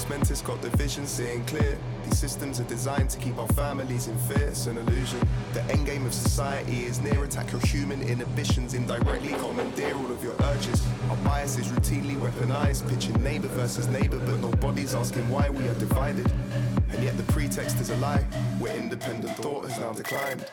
Compos Mentis got the vision seeing clear. These systems are designed to keep our families in fear. It's an illusion. The end game of society is near. Attack your human inhibitions indirectly. Commandeer all of your urges. Our bias is routinely weaponized. Pitching neighbor versus neighbor, but nobody's asking why we are divided. And yet the pretext is a lie. Where independent thought has now declined.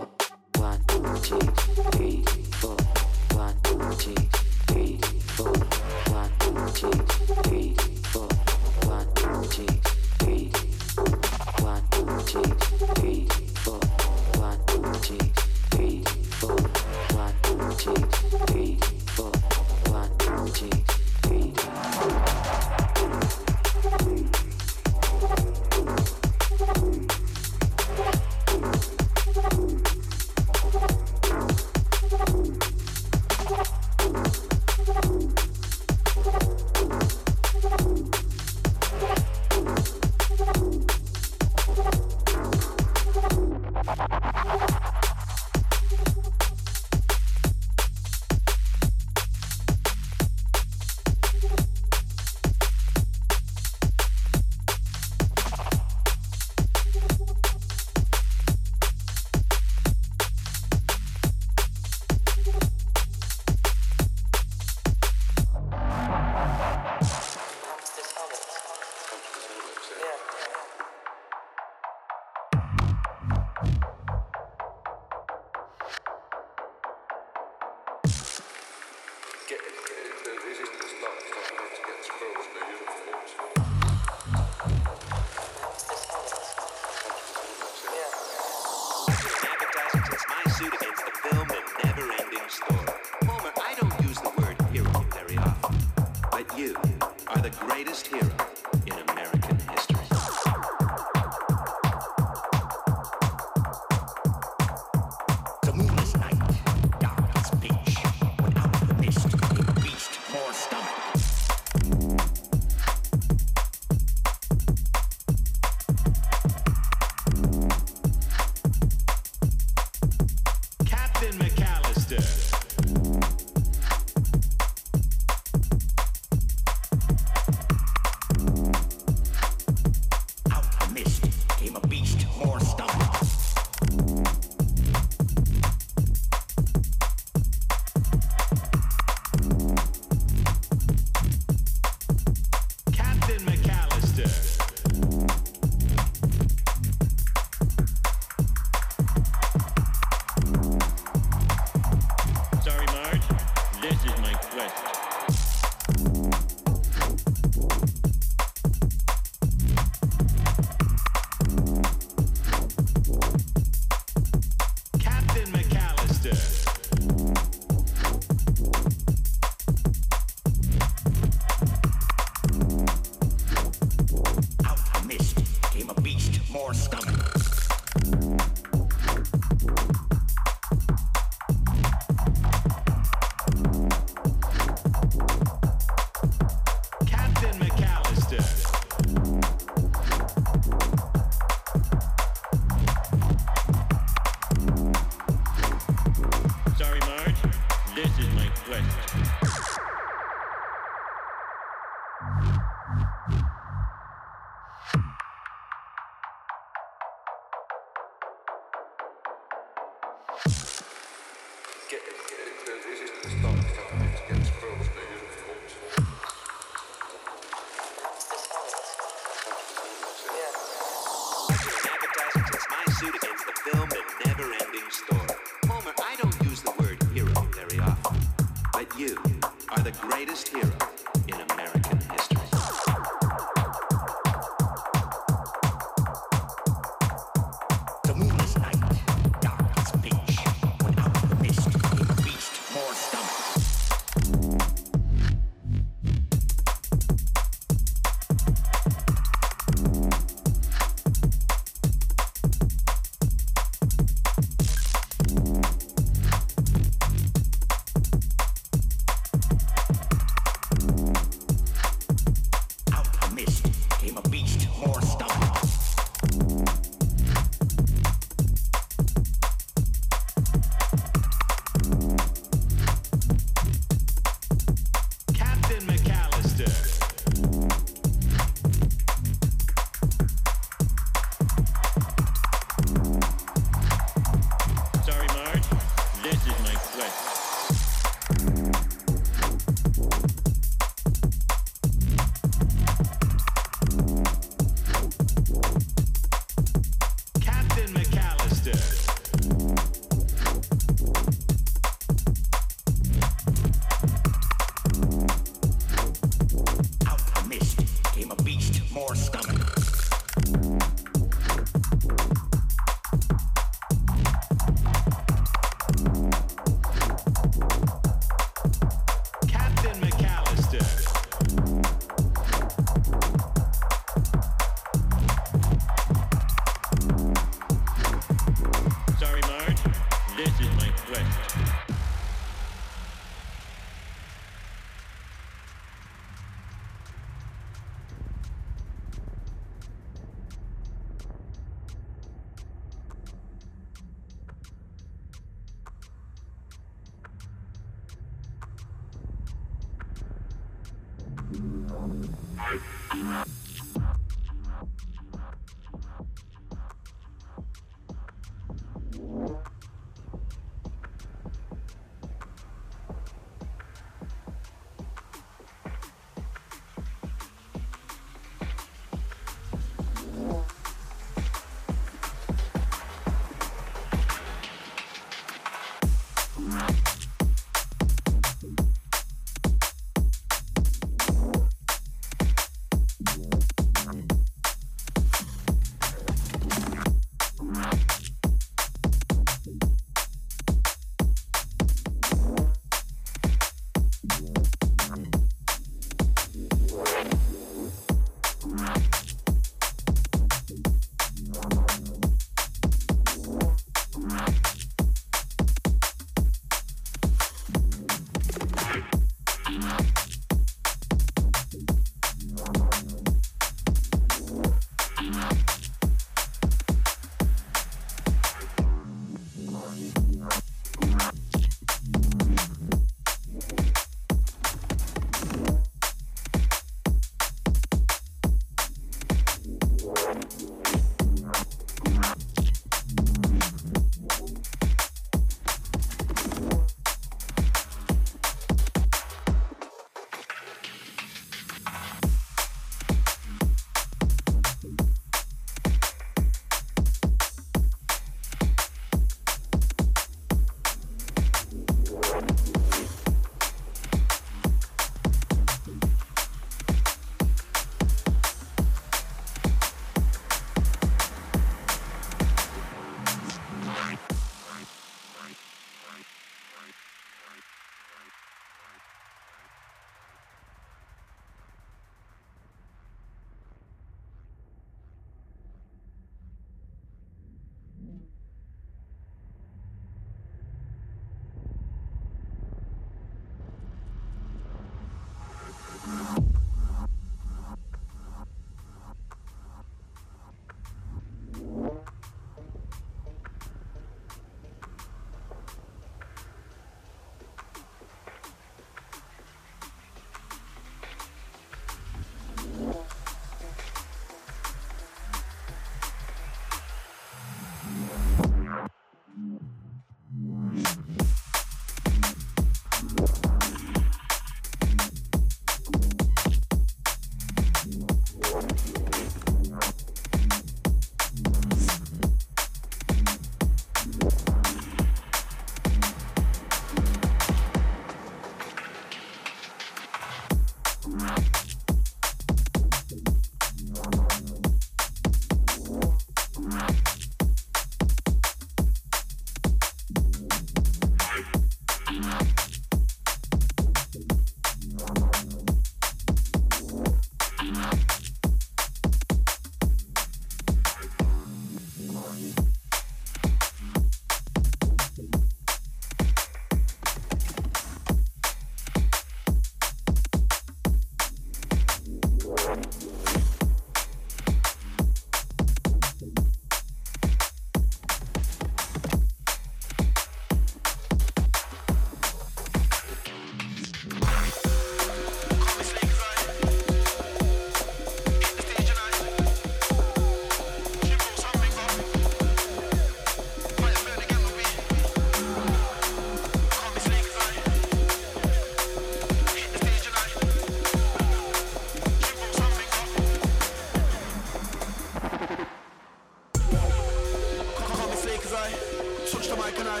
Touch the mic and I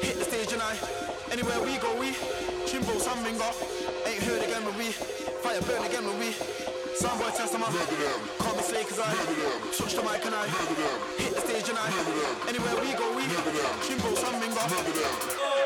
hit the stage and I anywhere we go we Chimbo Samminga ain't heard again when we fire burn again when we Soundboy test them up. Call me slay cause I touch the mic and I hit the stage and I anywhere we go we Chimbo Samminga touch